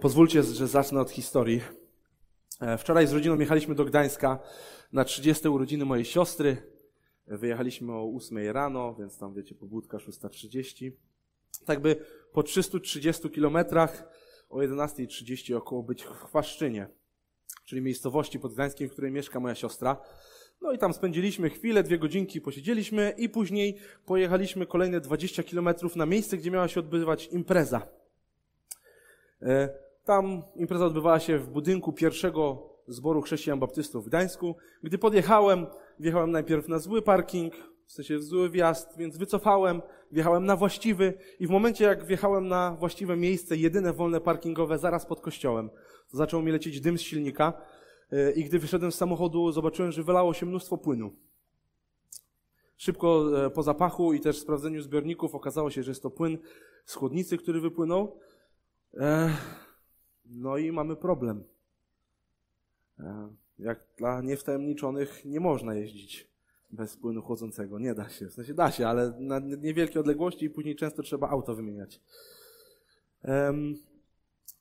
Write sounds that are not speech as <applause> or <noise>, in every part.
Pozwólcie, że zacznę od historii. E, wczoraj z rodziną jechaliśmy do Gdańska na 30 urodziny mojej siostry. Wyjechaliśmy o 8 rano, więc tam wiecie, pobudka 6.30. Tak by po 330 kilometrach o 11.30 około być w Chwaszczynie, czyli miejscowości pod Gdańskiem, w której mieszka moja siostra. No i tam spędziliśmy chwilę, dwie godzinki, posiedzieliśmy i później pojechaliśmy kolejne 20 kilometrów na miejsce, gdzie miała się odbywać impreza. Tam impreza odbywała się w budynku pierwszego zboru chrześcijan baptystów w Gdańsku. Gdy podjechałem, wjechałem najpierw na zły parking, w sensie zły wjazd, więc wycofałem, wjechałem na właściwy i w momencie jak wjechałem na właściwe miejsce, jedyne wolne parkingowe zaraz pod kościołem, zaczął mi lecieć dym z silnika e, i gdy wyszedłem z samochodu, zobaczyłem, że wylało się mnóstwo płynu. Szybko e, po zapachu i też sprawdzeniu zbiorników okazało się, że jest to płyn z chłodnicy, który wypłynął. No i mamy problem. Jak dla niewtajemniczonych nie można jeździć bez płynu chłodzącego. Nie da się. W sensie da się, ale na niewielkie odległości i później często trzeba auto wymieniać. Um,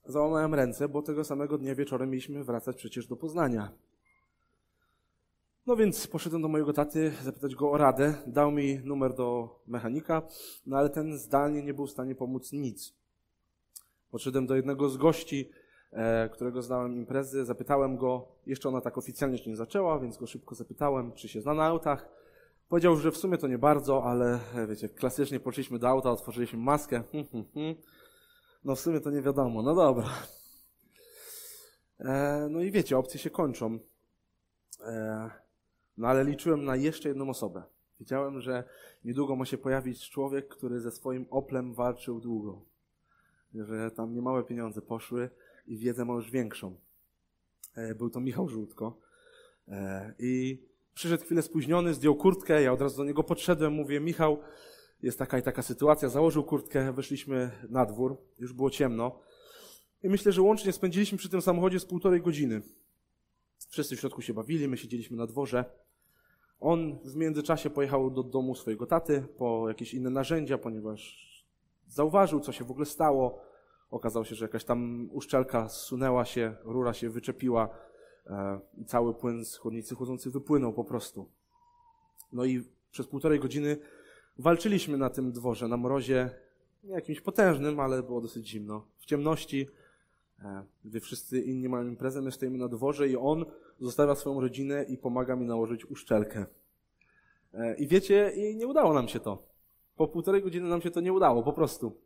załamałem ręce, bo tego samego dnia wieczorem mieliśmy wracać przecież do Poznania. No więc poszedłem do mojego taty zapytać go o radę. Dał mi numer do mechanika, no ale ten zdalnie nie był w stanie pomóc nic. Podszedłem do jednego z gości, e, którego znałem imprezy, zapytałem go, jeszcze ona tak oficjalnie się nie zaczęła, więc go szybko zapytałem, czy się zna na autach. Powiedział, że w sumie to nie bardzo, ale e, wiecie, klasycznie poszliśmy do auta, otworzyliśmy maskę. Hmm, hmm, hmm. No w sumie to nie wiadomo, no dobra. E, no i wiecie, opcje się kończą. No ale liczyłem na jeszcze jedną osobę. Wiedziałem, że niedługo ma się pojawić człowiek, który ze swoim Oplem walczył długo że tam niemałe pieniądze poszły i wiedzę ma już większą. E, był to Michał Żółtko. E, I przyszedł chwilę spóźniony, zdjął kurtkę, ja od razu do niego podszedłem, mówię, Michał, jest taka i taka sytuacja, założył kurtkę, wyszliśmy na dwór, już było ciemno. I myślę, że łącznie spędziliśmy przy tym samochodzie z półtorej godziny. Wszyscy w środku się bawili, my siedzieliśmy na dworze. On w międzyczasie pojechał do domu swojego taty po jakieś inne narzędzia, ponieważ zauważył, co się w ogóle stało. Okazało się, że jakaś tam uszczelka zsunęła się, rura się wyczepiła e, i cały płyn z chłodnicy chłodzący wypłynął po prostu. No i przez półtorej godziny walczyliśmy na tym dworze, na mrozie, nie jakimś potężnym, ale było dosyć zimno. W ciemności, e, gdy wszyscy inni mają imprezę, my stoimy na dworze i on zostawia swoją rodzinę i pomaga mi nałożyć uszczelkę. E, I wiecie, i nie udało nam się to. Po półtorej godziny nam się to nie udało, po prostu.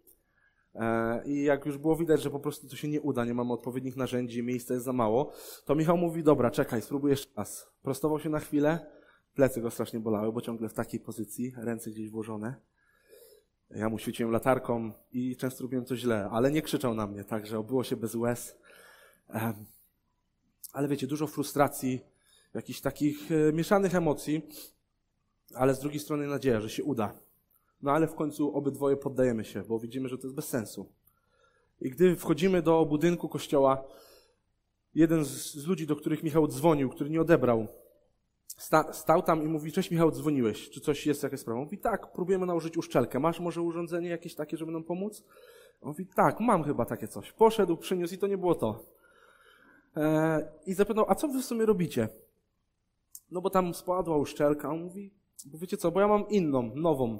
E, I jak już było widać, że po prostu to się nie uda, nie mamy odpowiednich narzędzi, miejsca jest za mało, to Michał mówi, dobra, czekaj, spróbuj jeszcze raz. Prostował się na chwilę, plecy go strasznie bolały, bo ciągle w takiej pozycji, ręce gdzieś włożone. Ja mu świeciłem latarką i często robiłem to źle, ale nie krzyczał na mnie, także obyło się bez łez. Ale wiecie, dużo frustracji, jakichś takich e, mieszanych emocji, ale z drugiej strony nadzieja, że się uda. No ale w końcu obydwoje poddajemy się, bo widzimy, że to jest bez sensu. I gdy wchodzimy do budynku kościoła, jeden z, z ludzi, do których Michał dzwonił, który nie odebrał, sta, stał tam i mówi, cześć Michał, dzwoniłeś, czy coś jest, jakaś sprawa? Mówi, tak, próbujemy nałożyć uszczelkę. Masz może urządzenie jakieś takie, żeby nam pomóc? On mówi, tak, mam chyba takie coś. Poszedł, przyniósł i to nie było to. Eee, I zapytał, a co wy w sumie robicie? No bo tam spadła uszczelka. On mówi, bo wiecie co, bo ja mam inną, nową.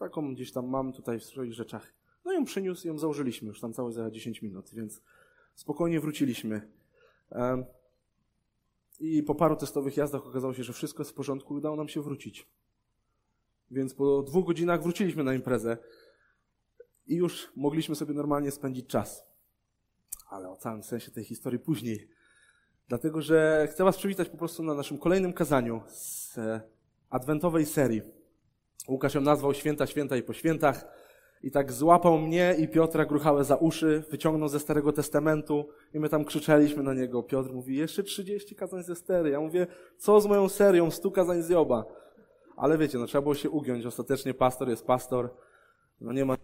Taką gdzieś tam mam tutaj w swoich rzeczach. No ją przyniósł ją założyliśmy już tam całe za 10 minut, więc spokojnie wróciliśmy. I po paru testowych jazdach okazało się, że wszystko jest w porządku udało nam się wrócić. Więc po dwóch godzinach wróciliśmy na imprezę i już mogliśmy sobie normalnie spędzić czas. Ale o całym sensie tej historii później. Dlatego, że chcę Was przywitać po prostu na naszym kolejnym kazaniu z adwentowej serii. Łukasz ją nazwał Święta, Święta i po świętach. I tak złapał mnie i Piotra gruchałe za uszy, wyciągnął ze Starego Testamentu i my tam krzyczeliśmy na niego. Piotr mówi, jeszcze 30 kazań ze Stery. Ja mówię, co z moją serią, 100 kazań z Joba. Ale wiecie, no trzeba było się ugiąć. Ostatecznie pastor jest pastor. No nie ma...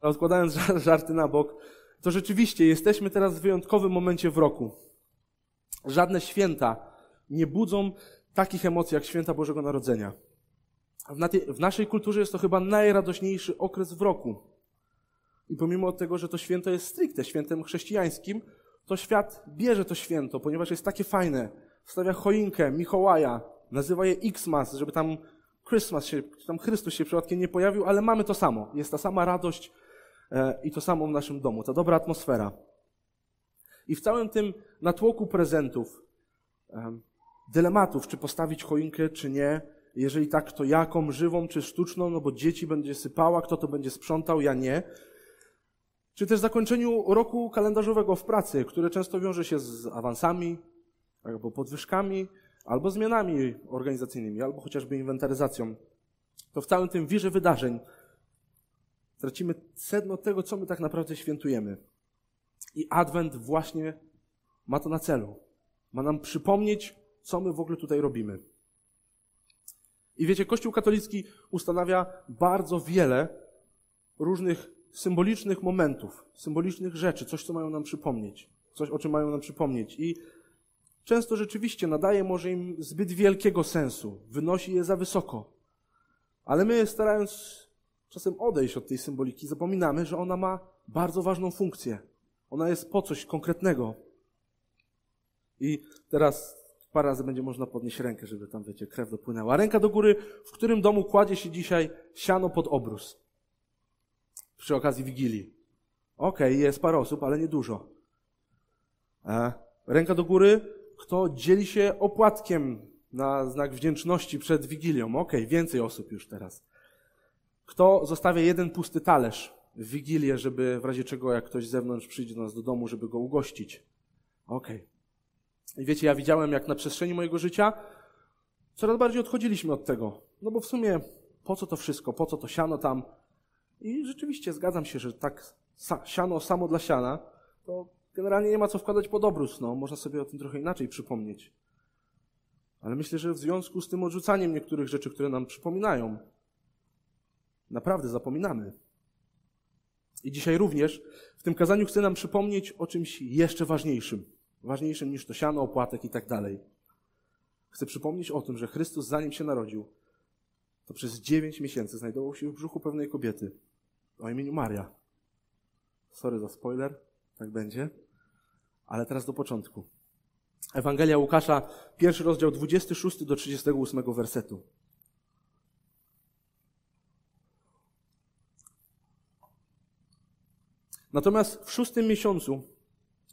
Odkładając żarty na bok, to rzeczywiście jesteśmy teraz w wyjątkowym momencie w roku. Żadne święta nie budzą takich emocji jak święta Bożego Narodzenia. W, naszej kulturze jest to chyba najradośniejszy okres w roku. I pomimo tego, że to święto jest stricte świętem chrześcijańskim, to świat bierze to święto, ponieważ jest takie fajne. Wstawia choinkę, Mikołaja, nazywa je Xmas, żeby tam Christmas się, tam Chrystus się przypadkiem nie pojawił, ale mamy to samo. Jest ta sama radość e, i to samo w naszym domu, ta dobra atmosfera. I w całym tym natłoku prezentów, e, dylematów, czy postawić choinkę, czy nie, jeżeli tak, to jaką, żywą czy sztuczną, no bo dzieci będzie sypała, kto to będzie sprzątał, ja nie. Czy też zakończeniu roku kalendarzowego w pracy, które często wiąże się z awansami, albo podwyżkami, albo zmianami organizacyjnymi, albo chociażby inwentaryzacją. To w całym tym wirze wydarzeń tracimy sedno tego, co my tak naprawdę świętujemy. I Adwent właśnie ma to na celu. Ma nam przypomnieć, co my w ogóle tutaj robimy. I wiecie, Kościół katolicki ustanawia bardzo wiele różnych symbolicznych momentów, symbolicznych rzeczy, coś, co mają nam przypomnieć, coś, o czym mają nam przypomnieć. I często rzeczywiście nadaje może im zbyt wielkiego sensu, wynosi je za wysoko. Ale my, starając czasem odejść od tej symboliki, zapominamy, że ona ma bardzo ważną funkcję. Ona jest po coś konkretnego. I teraz parę razy będzie można podnieść rękę, żeby tam, wiecie, krew dopłynęła. Ręka do góry, w którym domu kładzie się dzisiaj siano pod obrus? Przy okazji Wigilii. Okej, okay, jest parę osób, ale nie dużo. E, ręka do góry, kto dzieli się opłatkiem na znak wdzięczności przed Wigilią. Okej, okay, więcej osób już teraz. Kto zostawia jeden pusty talerz w Wigilię, żeby w razie czego, jak ktoś z zewnątrz przyjdzie do nas do domu, żeby go ugościć. Okej. Okay. I wiecie, ja widziałem, jak na przestrzeni mojego życia coraz bardziej odchodziliśmy od tego. No bo w sumie po co to wszystko, po co to siano tam? I rzeczywiście zgadzam się, że tak siano samo dla siana, to generalnie nie ma co wkładać pod obrus. No, można sobie o tym trochę inaczej przypomnieć. Ale myślę, że w związku z tym odrzucaniem niektórych rzeczy, które nam przypominają, naprawdę zapominamy. I dzisiaj również w tym kazaniu chcę nam przypomnieć o czymś jeszcze ważniejszym ważniejszym niż to siano, opłatek i tak dalej. Chcę przypomnieć o tym, że Chrystus zanim się narodził, to przez dziewięć miesięcy znajdował się w brzuchu pewnej kobiety o imieniu Maria. Sorry za spoiler, tak będzie. Ale teraz do początku. Ewangelia Łukasza, pierwszy rozdział 26 do 38 wersetu. Natomiast w szóstym miesiącu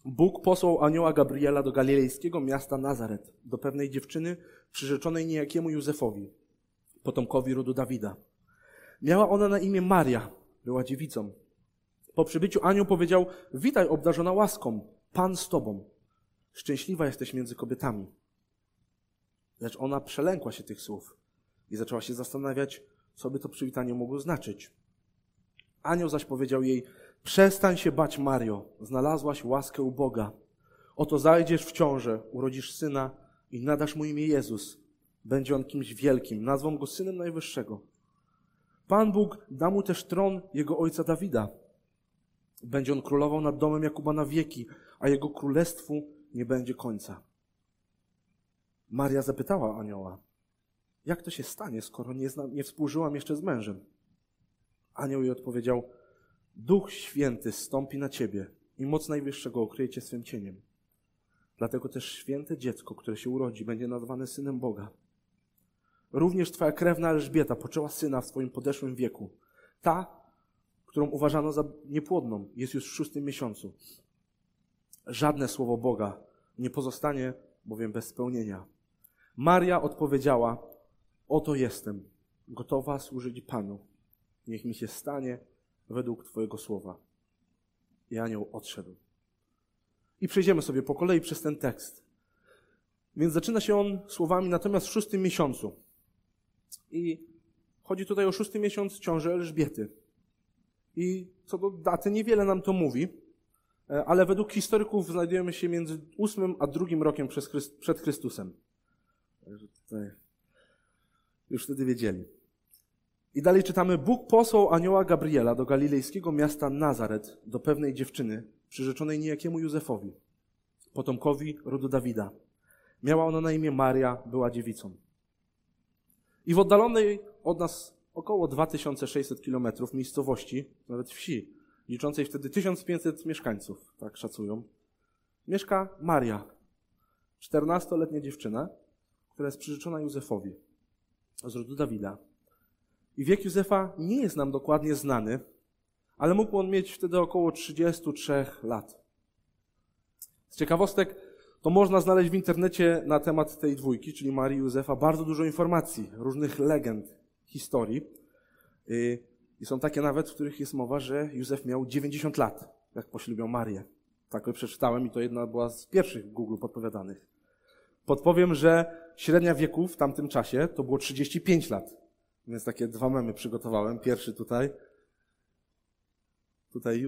Bóg posłał anioła Gabriela do galilejskiego miasta Nazaret, do pewnej dziewczyny przyrzeczonej niejakiemu Józefowi, potomkowi rodu Dawida. Miała ona na imię Maria, była dziewicą. Po przybyciu anioł powiedział, witaj obdarzona łaską, Pan z tobą. Szczęśliwa jesteś między kobietami. Lecz ona przelękła się tych słów i zaczęła się zastanawiać, co by to przywitanie mogło znaczyć. Anioł zaś powiedział jej, Przestań się bać, Mario, znalazłaś łaskę u Boga. Oto zajdziesz w ciążę, urodzisz syna i nadasz mu imię Jezus. Będzie on kimś wielkim, nazwą go synem Najwyższego. Pan Bóg da mu też tron jego ojca Dawida. Będzie on królował nad domem Jakuba na wieki, a jego królestwu nie będzie końca. Maria zapytała anioła, jak to się stanie, skoro nie, zna, nie współżyłam jeszcze z mężem? Anioł jej odpowiedział, Duch Święty stąpi na ciebie i moc Najwyższego okryje cię swym cieniem. Dlatego też święte dziecko, które się urodzi, będzie nazwane synem Boga. Również twoja krewna Elżbieta poczęła syna w swoim podeszłym wieku. Ta, którą uważano za niepłodną, jest już w szóstym miesiącu. Żadne słowo Boga nie pozostanie bowiem bez spełnienia. Maria odpowiedziała: Oto jestem, gotowa służyć Panu. Niech mi się stanie według Twojego słowa. I anioł odszedł. I przejdziemy sobie po kolei przez ten tekst. Więc zaczyna się on słowami natomiast w szóstym miesiącu. I chodzi tutaj o szósty miesiąc ciąży Elżbiety. I co do daty niewiele nam to mówi, e, ale według historyków znajdujemy się między ósmym a drugim rokiem przed Chrystusem. Także tutaj już wtedy wiedzieli. I dalej czytamy, Bóg posłał anioła Gabriela do galilejskiego miasta Nazaret, do pewnej dziewczyny, przyrzeczonej niejakiemu Józefowi, potomkowi rodu Dawida. Miała ona na imię Maria, była dziewicą. I w oddalonej od nas około 2600 kilometrów miejscowości, nawet wsi, liczącej wtedy 1500 mieszkańców, tak szacują, mieszka Maria, 14-letnia dziewczyna, która jest przyrzeczona Józefowi z rodu Dawida. I wiek Józefa nie jest nam dokładnie znany, ale mógł on mieć wtedy około 33 lat. Z ciekawostek, to można znaleźć w internecie na temat tej dwójki, czyli Marii i Józefa, bardzo dużo informacji, różnych legend, historii. Y, I są takie nawet, w których jest mowa, że Józef miał 90 lat, jak poślubiał Marię. Tak przeczytałem i to jedna była z pierwszych w Google podpowiadanych. Podpowiem, że średnia wieku w tamtym czasie to było 35 lat. Więc takie dwa memy przygotowałem. Pierwszy tutaj. Tutaj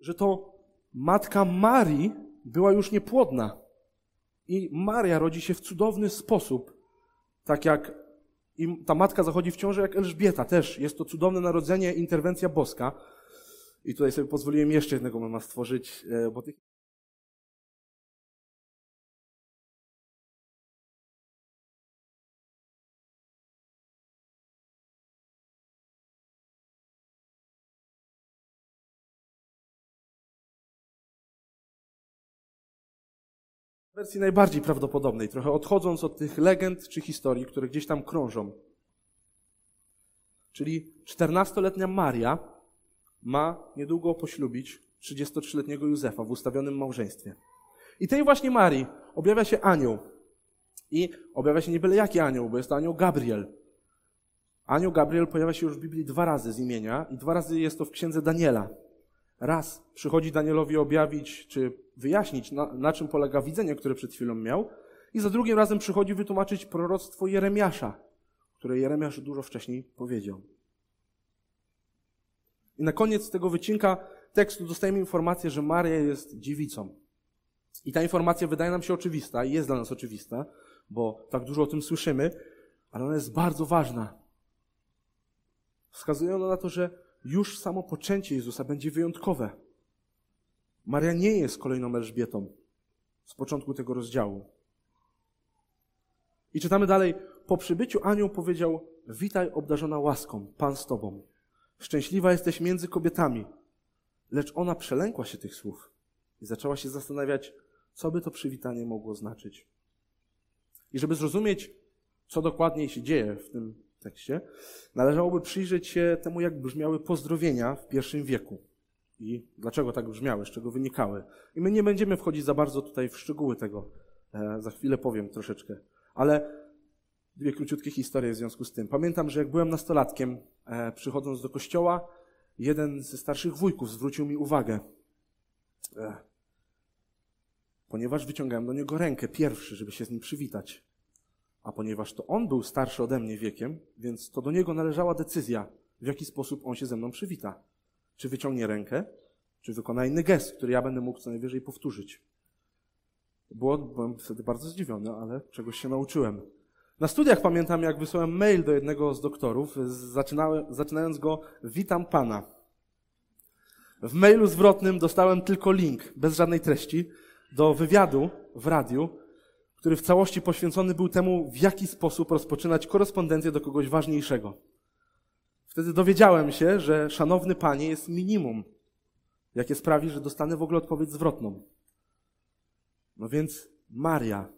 że to matka Marii była już niepłodna. I Maria rodzi się w cudowny sposób, tak jak i ta matka zachodzi w ciąży jak Elżbieta też. Jest to cudowne narodzenie, interwencja boska. I tutaj sobie pozwoliłem jeszcze jednego mema stworzyć, e, bo tych wersji najbardziej prawdopodobnej, trochę odchodząc od tych legend czy historii, które gdzieś tam krążą. Czyli 14-letnia Maria ma niedługo poślubić 33-letniego Józefa w ustawionym małżeństwie. I tej właśnie Marii objawia się anioł. I objawia się nie byle jaki anioł, bo jest to anioł Gabriel. Anioł Gabriel pojawia się już w Biblii dwa razy z imienia i dwa razy jest to w księdze Daniela. Raz przychodzi Danielowi objawić, czy wyjaśnić, na, na czym polega widzenie, które przed chwilą miał, i za drugim razem przychodzi wytłumaczyć proroctwo Jeremiasza, które Jeremiasz dużo wcześniej powiedział. I na koniec tego wycinka tekstu dostajemy informację, że Maria jest dziewicą. I ta informacja wydaje nam się oczywista i jest dla nas oczywista, bo tak dużo o tym słyszymy, ale ona jest bardzo ważna. Wskazuje ona na to, że już samo poczęcie Jezusa będzie wyjątkowe. Maria nie jest kolejną Elżbietą z początku tego rozdziału. I czytamy dalej. Po przybyciu anioł powiedział: Witaj, obdarzona łaską, Pan z tobą. Szczęśliwa jesteś między kobietami. Lecz ona przelękła się tych słów i zaczęła się zastanawiać, co by to przywitanie mogło znaczyć. I żeby zrozumieć, co dokładnie się dzieje w tym tekście, należałoby przyjrzeć się temu, jak brzmiały pozdrowienia w pierwszym wieku i dlaczego tak brzmiały, z czego wynikały. I my nie będziemy wchodzić za bardzo tutaj w szczegóły tego, e, za chwilę powiem troszeczkę, ale dwie króciutkie historie w związku z tym. Pamiętam, że jak byłem nastolatkiem, e, przychodząc do kościoła, jeden ze starszych wujków zwrócił mi uwagę, e, ponieważ wyciągałem do niego rękę pierwszy, żeby się z nim przywitać. A ponieważ to on był starszy ode mnie wiekiem, więc to do niego należała decyzja, w jaki sposób on się ze mną przywita. Czy wyciągnie rękę, czy wykona inny gest, który ja będę mógł co najwyżej powtórzyć. Było, byłem wtedy bardzo zdziwiony, ale czegoś się nauczyłem. Na studiach pamiętam, jak wysłałem mail do jednego z doktorów, zaczynając go Witam Pana. W mailu zwrotnym dostałem tylko link, bez żadnej treści, do wywiadu w radiu, który w całości poświęcony był temu, w jaki sposób rozpoczynać korespondencję do kogoś ważniejszego. Wtedy dowiedziałem się, że szanowny panie jest minimum, jakie sprawi, że dostanę w ogóle odpowiedź zwrotną. No więc Maria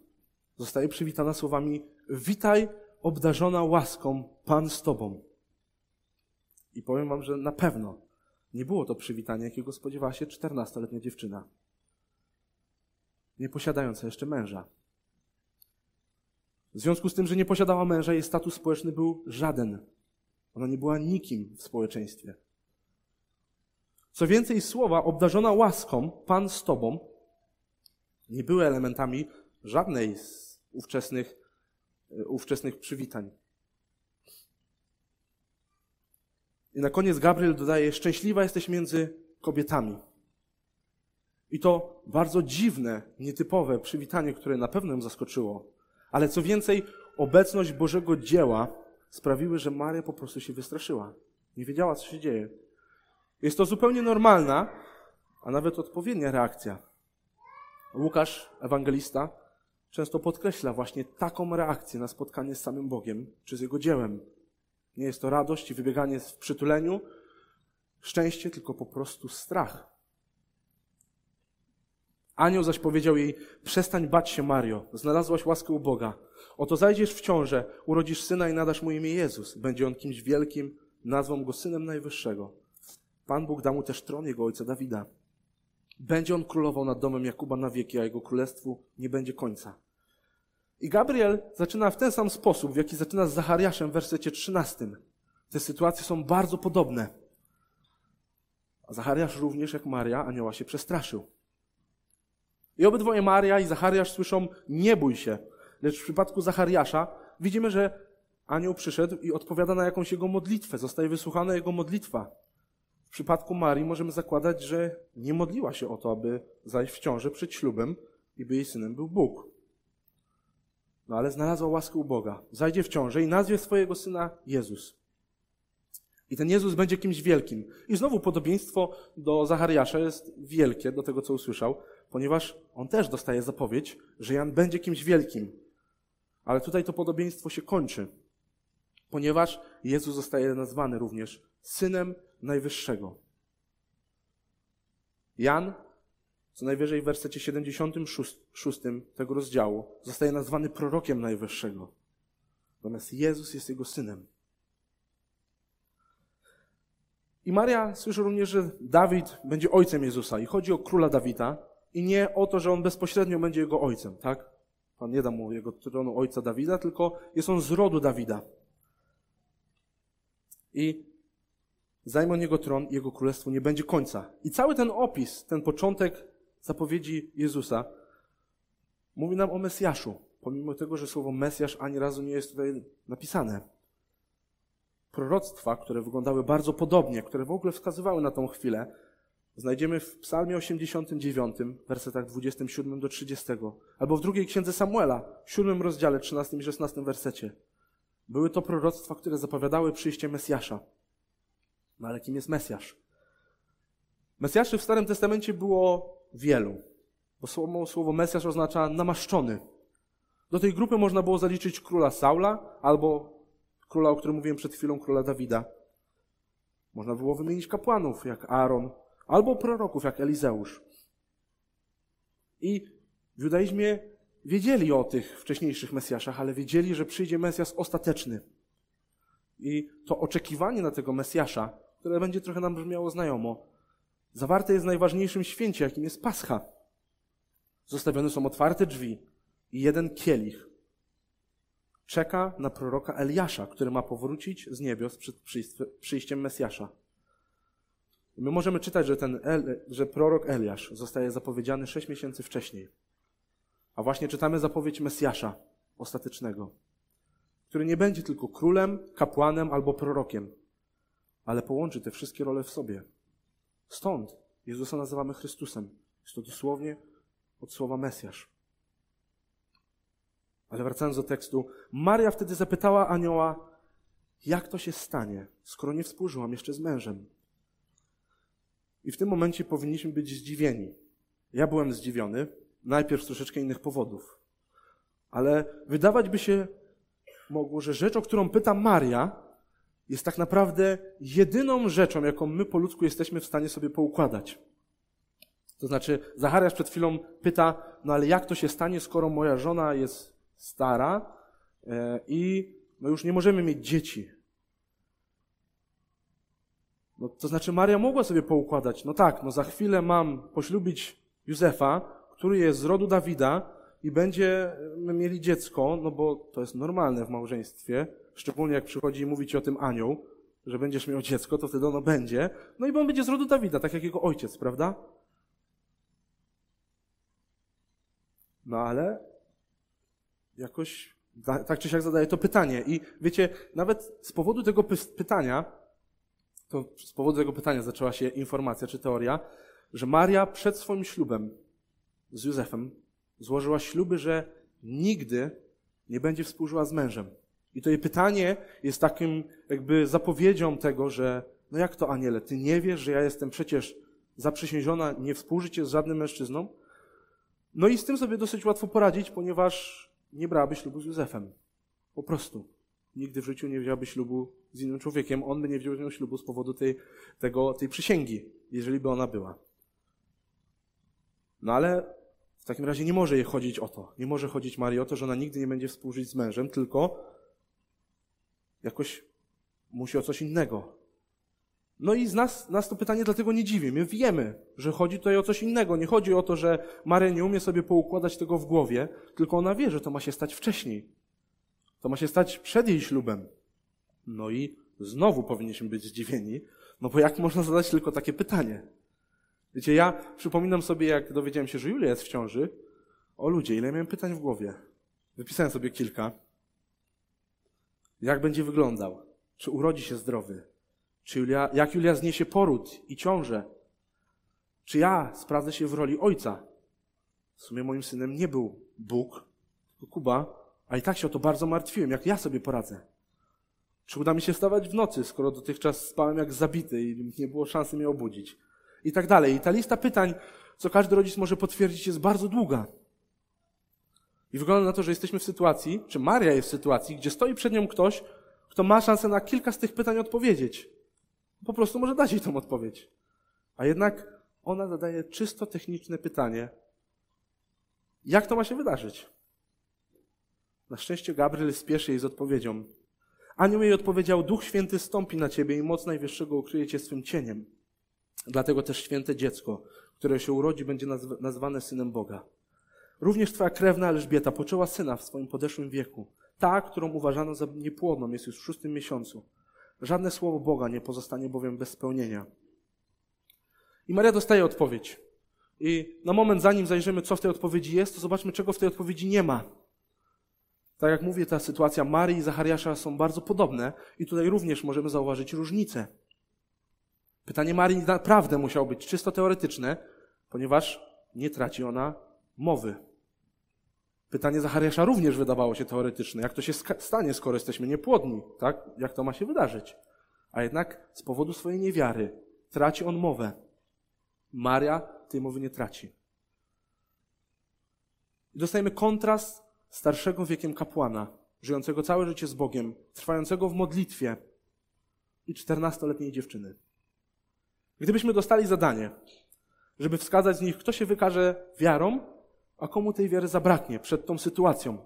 zostaje przywitana słowami: Witaj, obdarzona łaską, Pan z Tobą. I powiem Wam, że na pewno nie było to przywitanie, jakiego spodziewała się czternastoletnia dziewczyna, nie posiadająca jeszcze męża. W związku z tym, że nie posiadała męża, jej status społeczny był żaden. Ona nie była nikim w społeczeństwie. Co więcej, słowa obdarzona łaską, Pan z Tobą, nie były elementami żadnej z ówczesnych, e, ówczesnych przywitań. I na koniec Gabriel dodaje: Szczęśliwa jesteś między kobietami. I to bardzo dziwne, nietypowe przywitanie, które na pewno ją zaskoczyło. Ale co więcej, obecność Bożego dzieła sprawiły, że Maria po prostu się wystraszyła. Nie wiedziała, co się dzieje. Jest to zupełnie normalna, a nawet odpowiednia reakcja. Łukasz, ewangelista, często podkreśla właśnie taką reakcję na spotkanie z samym Bogiem czy z Jego dziełem. Nie jest to radość i wybieganie w przytuleniu, szczęście, tylko po prostu strach. Anioł zaś powiedział jej: Przestań bać się, Mario, znalazłaś łaskę u Boga. Oto zajdziesz w ciążę, urodzisz syna i nadasz mu imię Jezus. Będzie on kimś wielkim, nazwą go synem Najwyższego. Pan Bóg da mu też tron jego ojca Dawida. Będzie on królował nad domem Jakuba na wieki, a jego królestwu nie będzie końca. I Gabriel zaczyna w ten sam sposób, w jaki zaczyna z Zachariaszem w wersecie 13. Te sytuacje są bardzo podobne. A Zachariasz również, jak Maria, anioła się przestraszył. I obydwoje Maria i Zachariasz słyszą, nie bój się. Lecz w przypadku Zachariasza widzimy, że anioł przyszedł i odpowiada na jakąś jego modlitwę, zostaje wysłuchana jego modlitwa. W przypadku Marii możemy zakładać, że nie modliła się o to, aby zajść w ciąży przed ślubem i by jej synem był Bóg. No ale znalazła łaskę u Boga. Zajdzie w ciążę i nazwie swojego syna Jezus. I ten Jezus będzie kimś wielkim. I znowu podobieństwo do Zachariasza jest wielkie, do tego co usłyszał, ponieważ on też dostaje zapowiedź, że Jan będzie kimś wielkim. Ale tutaj to podobieństwo się kończy, ponieważ Jezus zostaje nazwany również synem Najwyższego. Jan, co najwyżej w wersecie 76 tego rozdziału, zostaje nazwany prorokiem Najwyższego. Natomiast Jezus jest jego synem. I Maria słyszy również, że Dawid będzie ojcem Jezusa. I chodzi o króla Dawida. I nie o to, że on bezpośrednio będzie jego ojcem, tak? Pan nie da mu jego tronu ojca Dawida, tylko jest on z rodu Dawida. I zajmą jego tron jego królestwo nie będzie końca. I cały ten opis, ten początek zapowiedzi Jezusa mówi nam o Mesjaszu, pomimo tego, że słowo Mesjasz ani razu nie jest tutaj napisane. Proroctwa, które wyglądały bardzo podobnie, które w ogóle wskazywały na tą chwilę, znajdziemy w Psalmie 89, wersetach 27 do 30, albo w drugiej księdze Samuela, w siódmym rozdziale, 13 i 16 wersecie. Były to proroctwa, które zapowiadały przyjście Mesjasza. No ale kim jest Mesjasz? Mesjaszy w Starym Testamencie było wielu, bo słowo, słowo Mesjasz oznacza namaszczony. Do tej grupy można było zaliczyć króla Saula albo króla, o którym mówiłem przed chwilą, króla Dawida. Można było wymienić kapłanów jak Aaron, albo proroków jak Elizeusz. I w judaizmie wiedzieli o tych wcześniejszych Mesjaszach, ale wiedzieli, że przyjdzie Mesjasz ostateczny. I to oczekiwanie na tego Mesjasza, które będzie trochę nam brzmiało znajomo, zawarte jest w najważniejszym święcie, jakim jest Pascha. Zostawione są otwarte drzwi i jeden kielich. Czeka na proroka Eliasza, który ma powrócić z niebios przed przyjściem Mesjasza. My możemy czytać, że, ten El, że prorok Eliasz zostaje zapowiedziany sześć miesięcy wcześniej. A właśnie czytamy zapowiedź Mesjasza ostatecznego, który nie będzie tylko królem, kapłanem albo prorokiem, ale połączy te wszystkie role w sobie. Stąd Jezusa nazywamy Chrystusem. Jest to dosłownie od słowa Mesjasz. Ale wracając do tekstu, Maria wtedy zapytała anioła, jak to się stanie, skoro nie współżyłam jeszcze z mężem. I w tym momencie powinniśmy być zdziwieni. Ja byłem zdziwiony, najpierw z troszeczkę innych powodów. Ale wydawać by się mogło, że rzecz, o którą pyta Maria, jest tak naprawdę jedyną rzeczą, jaką my po ludzku jesteśmy w stanie sobie poukładać. To znaczy, Zachariasz przed chwilą pyta, no ale jak to się stanie, skoro moja żona jest stara e, i no już nie możemy mieć dzieci? No, to znaczy Maria mogła sobie poukładać, no tak, no za chwilę mam poślubić Józefa, który jest z rodu Dawida i będziemy mieli dziecko, no bo to jest normalne w małżeństwie, szczególnie jak przychodzi mówić o tym anioł, że będziesz miał dziecko, to wtedy ono będzie, no i on będzie z rodu Dawida, tak jak jego ojciec, prawda? No ale jakoś tak czy siak zadaje to pytanie. I wiecie, nawet z powodu tego pytania to z powodu tego pytania zaczęła się informacja czy teoria, że Maria przed swoim ślubem z Józefem złożyła śluby, że nigdy nie będzie współżyła z mężem. I to jej pytanie jest takim jakby zapowiedzią tego, że no jak to aniele, ty nie wiesz, że ja jestem przecież zaprzysiężona nie współżycie z żadnym mężczyzną? No i z tym sobie dosyć łatwo poradzić, ponieważ nie brałaby ślubu z Józefem. Po prostu. Nigdy w życiu nie wzięłaby ślubu z innym człowiekiem. On by nie wziął ślubu z powodu tej, tego, tej przysięgi, jeżeli by ona była. No ale w takim razie nie może jej chodzić o to. Nie może chodzić Marii o to, że ona nigdy nie będzie współżyć z mężem, tylko jakoś musi o coś innego. No i z nas, nas to pytanie dlatego nie dziwi. My wiemy, że chodzi tutaj o coś innego. Nie chodzi o to, że Maria nie umie sobie poukładać tego w głowie, tylko ona wie, że to ma się stać wcześniej. To ma się stać przed jej ślubem. No i znowu powinniśmy być zdziwieni, no bo jak można zadać tylko takie pytanie? Wiecie, ja przypominam sobie, jak dowiedziałem się, że Julia jest w ciąży. O ludzie, ile miałem pytań w głowie. Wypisałem sobie kilka. Jak będzie wyglądał? Czy urodzi się zdrowy? Czy Julia, jak Julia zniesie poród i ciążę? Czy ja sprawdzę się w roli ojca? W sumie moim synem nie był Bóg, tylko Kuba, a i tak się o to bardzo martwiłem, jak ja sobie poradzę. Czy uda mi się wstawać w nocy, skoro dotychczas spałem jak zabity i nie było szansy mnie obudzić? I tak dalej. I ta lista pytań, co każdy rodzic może potwierdzić, jest bardzo długa. I wygląda na to, że jesteśmy w sytuacji, czy Maria jest w sytuacji, gdzie stoi przed nią ktoś, kto ma szansę na kilka z tych pytań odpowiedzieć. Po prostu może dać jej tą odpowiedź. A jednak ona zadaje czysto techniczne pytanie. Jak to ma się wydarzyć? Na szczęście Gabriel spieszy jej z odpowiedzią. Anioł jej odpowiedział, Duch Święty stąpi na ciebie i moc Najwyższego ukryje cię swym cieniem. Dlatego też święte dziecko, które się urodzi, będzie nazwane synem Boga. Również twoja krewna Elżbieta poczęła syna w swoim podeszłym wieku. Ta, którą uważano za niepłodną, jest już w szóstym miesiącu. Żadne słowo Boga nie pozostanie bowiem bez spełnienia. I Maria dostaje odpowiedź. I na moment, zanim zajrzymy, co w tej odpowiedzi jest, to zobaczmy, czego w tej odpowiedzi nie ma. Tak jak mówię, ta sytuacja Marii i Zachariasza są bardzo podobne i tutaj również możemy zauważyć różnice. Pytanie Marii naprawdę musiało być czysto teoretyczne, ponieważ nie traci ona mowy. Pytanie Zachariasza również wydawało się teoretyczne. Jak to się stanie, skoro jesteśmy niepłodni? Tak? Jak to ma się wydarzyć? A jednak z powodu swojej niewiary traci on mowę. Maria tej mowy nie traci. I dostajemy kontrast starszego wiekiem kapłana, żyjącego całe życie z Bogiem, trwającego w modlitwie i czternastoletniej dziewczyny. Gdybyśmy dostali zadanie, żeby wskazać z nich, kto się wykaże wiarą, a komu tej wiary zabraknie przed tą sytuacją,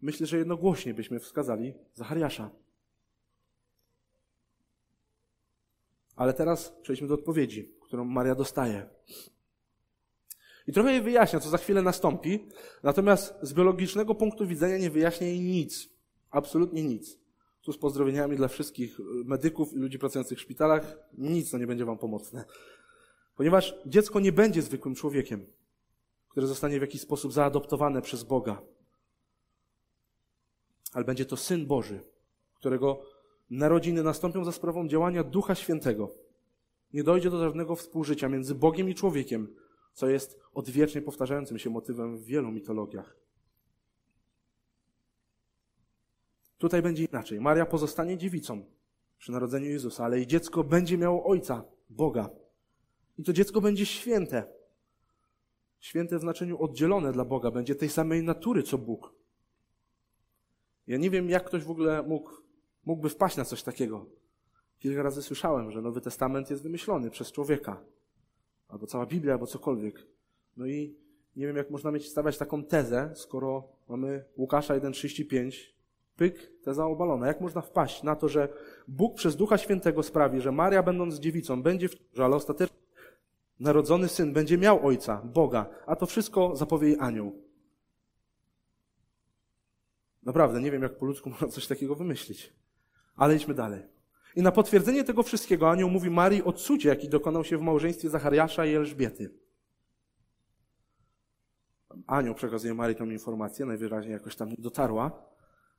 myślę, że jednogłośnie byśmy wskazali Zachariasza. Ale teraz przejdźmy do odpowiedzi, którą Maria dostaje. I trochę jej wyjaśnia, co za chwilę nastąpi, natomiast z biologicznego punktu widzenia nie wyjaśnia jej nic. Absolutnie nic. Tu z pozdrowieniami dla wszystkich medyków i ludzi pracujących w szpitalach, nic to nie będzie wam pomocne. Ponieważ dziecko nie będzie zwykłym człowiekiem, które zostanie w jakiś sposób zaadoptowane przez Boga. Ale będzie to Syn Boży, którego narodziny nastąpią za sprawą działania Ducha Świętego. Nie dojdzie do żadnego współżycia między Bogiem i człowiekiem, co jest odwiecznie powtarzającym się motywem w wielu mitologiach. Tutaj będzie inaczej. Maria pozostanie dziewicą przy narodzeniu Jezusa, ale jej dziecko będzie miało ojca, Boga. I to dziecko będzie święte. Święte w znaczeniu oddzielone dla Boga, będzie tej samej natury co Bóg. Ja nie wiem, jak ktoś w ogóle mógł, mógłby wpaść na coś takiego. Kilka razy słyszałem, że Nowy Testament jest wymyślony przez człowieka albo cała Biblia, albo cokolwiek. No i nie wiem, jak można mieć stawiać taką tezę, skoro mamy Łukasza 1,35, pyk, teza obalona. Jak można wpaść na to, że Bóg przez Ducha Świętego sprawi, że Maria, będąc dziewicą, będzie w ciąży, ale ostatecznie narodzony syn będzie miał ojca, Boga, a to wszystko zapowie jej anioł. Naprawdę, nie wiem, jak po ludzku <laughs> można coś takiego wymyślić. Ale idźmy dalej. I na potwierdzenie tego wszystkiego anioł mówi Marii o cudzie, jaki dokonał się w małżeństwie Zachariasza i Elżbiety. Anioł przekazuje Marii tę informację, najwyraźniej jakoś tam dotarła,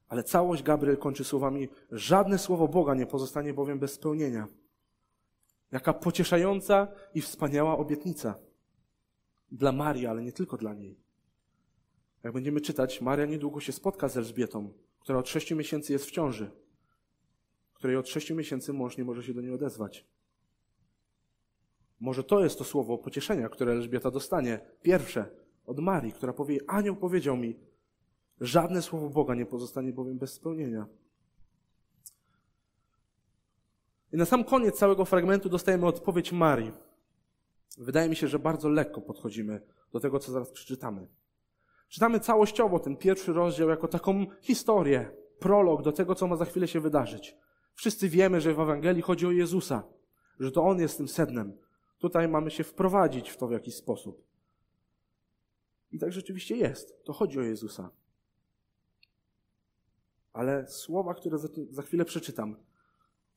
ale całość Gabriel kończy słowami: Żadne słowo Boga nie pozostanie bowiem bez spełnienia. Jaka pocieszająca i wspaniała obietnica. Dla Marii, ale nie tylko dla niej. Jak będziemy czytać, Maria niedługo się spotka z Elżbietą, która od sześciu miesięcy jest w ciąży, której od sześciu miesięcy mąż nie może się do niej odezwać. Może to jest to słowo pocieszenia, które Elżbieta dostanie. Pierwsze od Marii, która powie: Anioł powiedział mi, żadne słowo Boga nie pozostanie bowiem bez spełnienia. I na sam koniec całego fragmentu dostajemy odpowiedź Marii. Wydaje mi się, że bardzo lekko podchodzimy do tego, co zaraz przeczytamy. Czytamy całościowo ten pierwszy rozdział jako taką historię, prolog do tego, co ma za chwilę się wydarzyć. Wszyscy wiemy, że w Ewangelii chodzi o Jezusa, że to On jest tym sednem. Tutaj mamy się wprowadzić w to w jakiś sposób. I tak rzeczywiście jest. To chodzi o Jezusa. Ale słowa, które za, za chwilę przeczytam,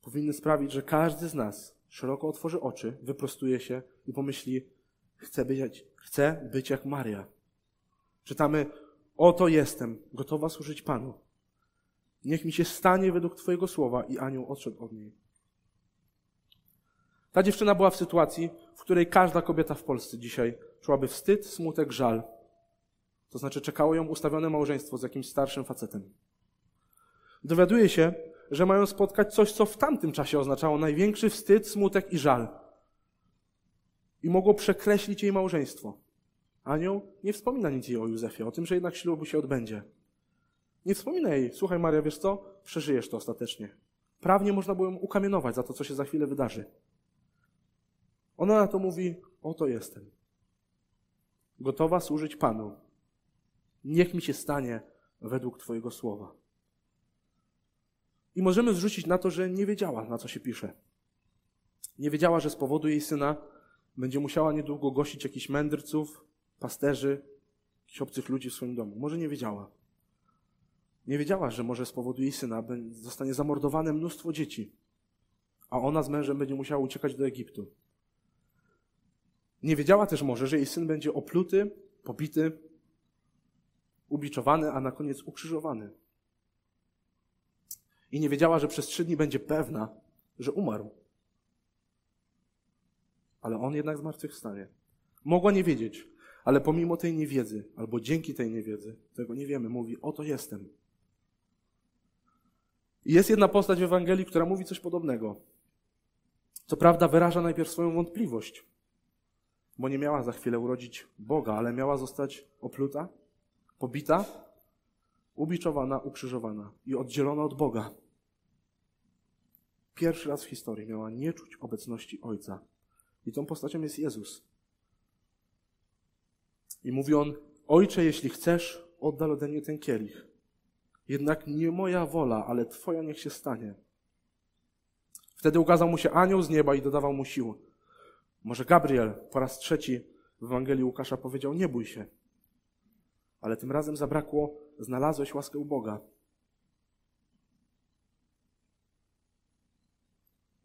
powinny sprawić, że każdy z nas szeroko otworzy oczy, wyprostuje się i pomyśli: Chcę być, chcę być jak Maria. Czytamy: Oto jestem, gotowa służyć Panu. Niech mi się stanie według Twojego słowa, i anioł odszedł od niej. Ta dziewczyna była w sytuacji, w której każda kobieta w Polsce dzisiaj czułaby wstyd, smutek, żal. To znaczy czekało ją ustawione małżeństwo z jakimś starszym facetem. Dowiaduje się, że mają spotkać coś, co w tamtym czasie oznaczało największy wstyd, smutek i żal. I mogło przekreślić jej małżeństwo. Anioł nie wspomina nic jej o Józefie, o tym, że jednak ślubu się odbędzie. Nie wspomina jej, słuchaj Maria, wiesz co? Przeżyjesz to ostatecznie. Prawnie można było ją ukamienować za to, co się za chwilę wydarzy. Ona na to mówi, oto jestem. Gotowa służyć Panu. Niech mi się stanie według Twojego słowa. I możemy zrzucić na to, że nie wiedziała, na co się pisze. Nie wiedziała, że z powodu jej syna będzie musiała niedługo gościć jakichś mędrców, pasterzy, jakichś obcych ludzi w swoim domu. Może nie wiedziała. Nie wiedziała, że może z powodu jej syna zostanie zamordowane mnóstwo dzieci, a ona z mężem będzie musiała uciekać do Egiptu. Nie wiedziała też może, że jej syn będzie opluty, pobity, ubiczowany, a na koniec ukrzyżowany. I nie wiedziała, że przez trzy dni będzie pewna, że umarł. Ale on jednak zmartwychwstanie. Mogła nie wiedzieć, ale pomimo tej niewiedzy, albo dzięki tej niewiedzy, tego nie wiemy, mówi: Oto jestem. Jest jedna postać w Ewangelii, która mówi coś podobnego. Co prawda, wyraża najpierw swoją wątpliwość, bo nie miała za chwilę urodzić Boga, ale miała zostać opluta, pobita, ubiczowana, ukrzyżowana i oddzielona od Boga. Pierwszy raz w historii miała nie czuć obecności Ojca. I tą postacią jest Jezus. I mówi on: Ojcze, jeśli chcesz, oddal ode mnie ten kielich. Jednak nie moja wola, ale Twoja niech się stanie. Wtedy ukazał mu się anioł z nieba i dodawał mu sił. Może Gabriel po raz trzeci w Ewangelii Łukasza powiedział: Nie bój się. Ale tym razem zabrakło: Znalazłeś łaskę u Boga.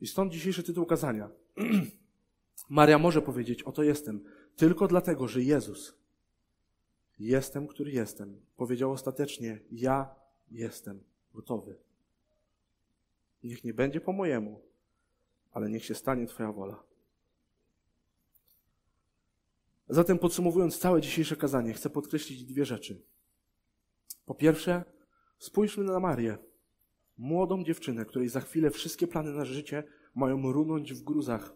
I stąd dzisiejszy tytuł kazania. <clears throat> Maria może powiedzieć: Oto jestem, tylko dlatego, że Jezus, jestem, który jestem, powiedział ostatecznie: Ja jestem gotowy. Niech nie będzie po mojemu, ale niech się stanie Twoja wola. Zatem podsumowując całe dzisiejsze kazanie, chcę podkreślić dwie rzeczy. Po pierwsze, spójrzmy na Marię, młodą dziewczynę, której za chwilę wszystkie plany na życie mają runąć w gruzach.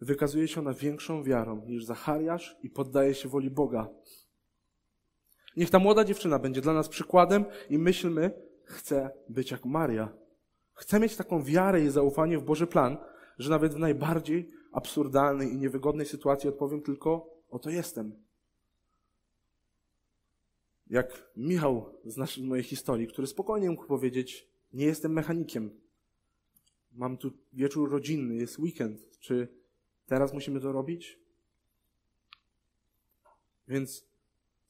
Wykazuje się ona większą wiarą niż Zachariasz i poddaje się woli Boga. Niech ta młoda dziewczyna będzie dla nas przykładem i myślmy, chcę być jak Maria. Chcę mieć taką wiarę i zaufanie w Boży plan, że nawet w najbardziej absurdalnej i niewygodnej sytuacji odpowiem tylko: Oto jestem. Jak Michał z mojej historii, który spokojnie mógł powiedzieć: Nie jestem mechanikiem. Mam tu wieczór rodzinny, jest weekend. Czy teraz musimy to robić? Więc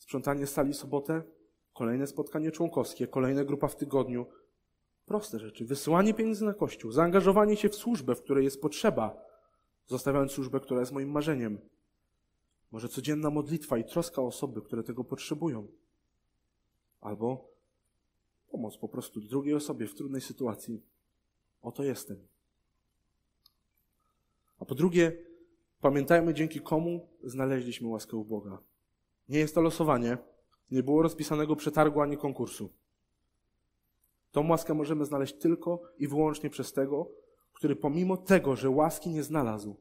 sprzątanie sali sobotę, kolejne spotkanie członkowskie, kolejna grupa w tygodniu. Proste rzeczy. Wysyłanie pieniędzy na kościół, zaangażowanie się w służbę, w której jest potrzeba, zostawiając służbę, która jest moim marzeniem. Może codzienna modlitwa i troska o osoby, które tego potrzebują. Albo pomoc po prostu drugiej osobie w trudnej sytuacji. Oto jestem. A po drugie, pamiętajmy, dzięki komu znaleźliśmy łaskę u Boga. Nie jest to losowanie, nie było rozpisanego przetargu ani konkursu. Tą łaskę możemy znaleźć tylko i wyłącznie przez tego, który pomimo tego, że łaski nie znalazł,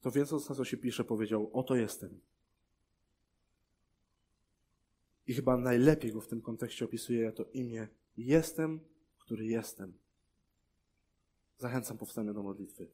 to wiedząc na co się pisze, powiedział: Oto jestem. I chyba najlepiej go w tym kontekście opisuje to imię Jestem, który jestem. Zachęcam powstanie do modlitwy.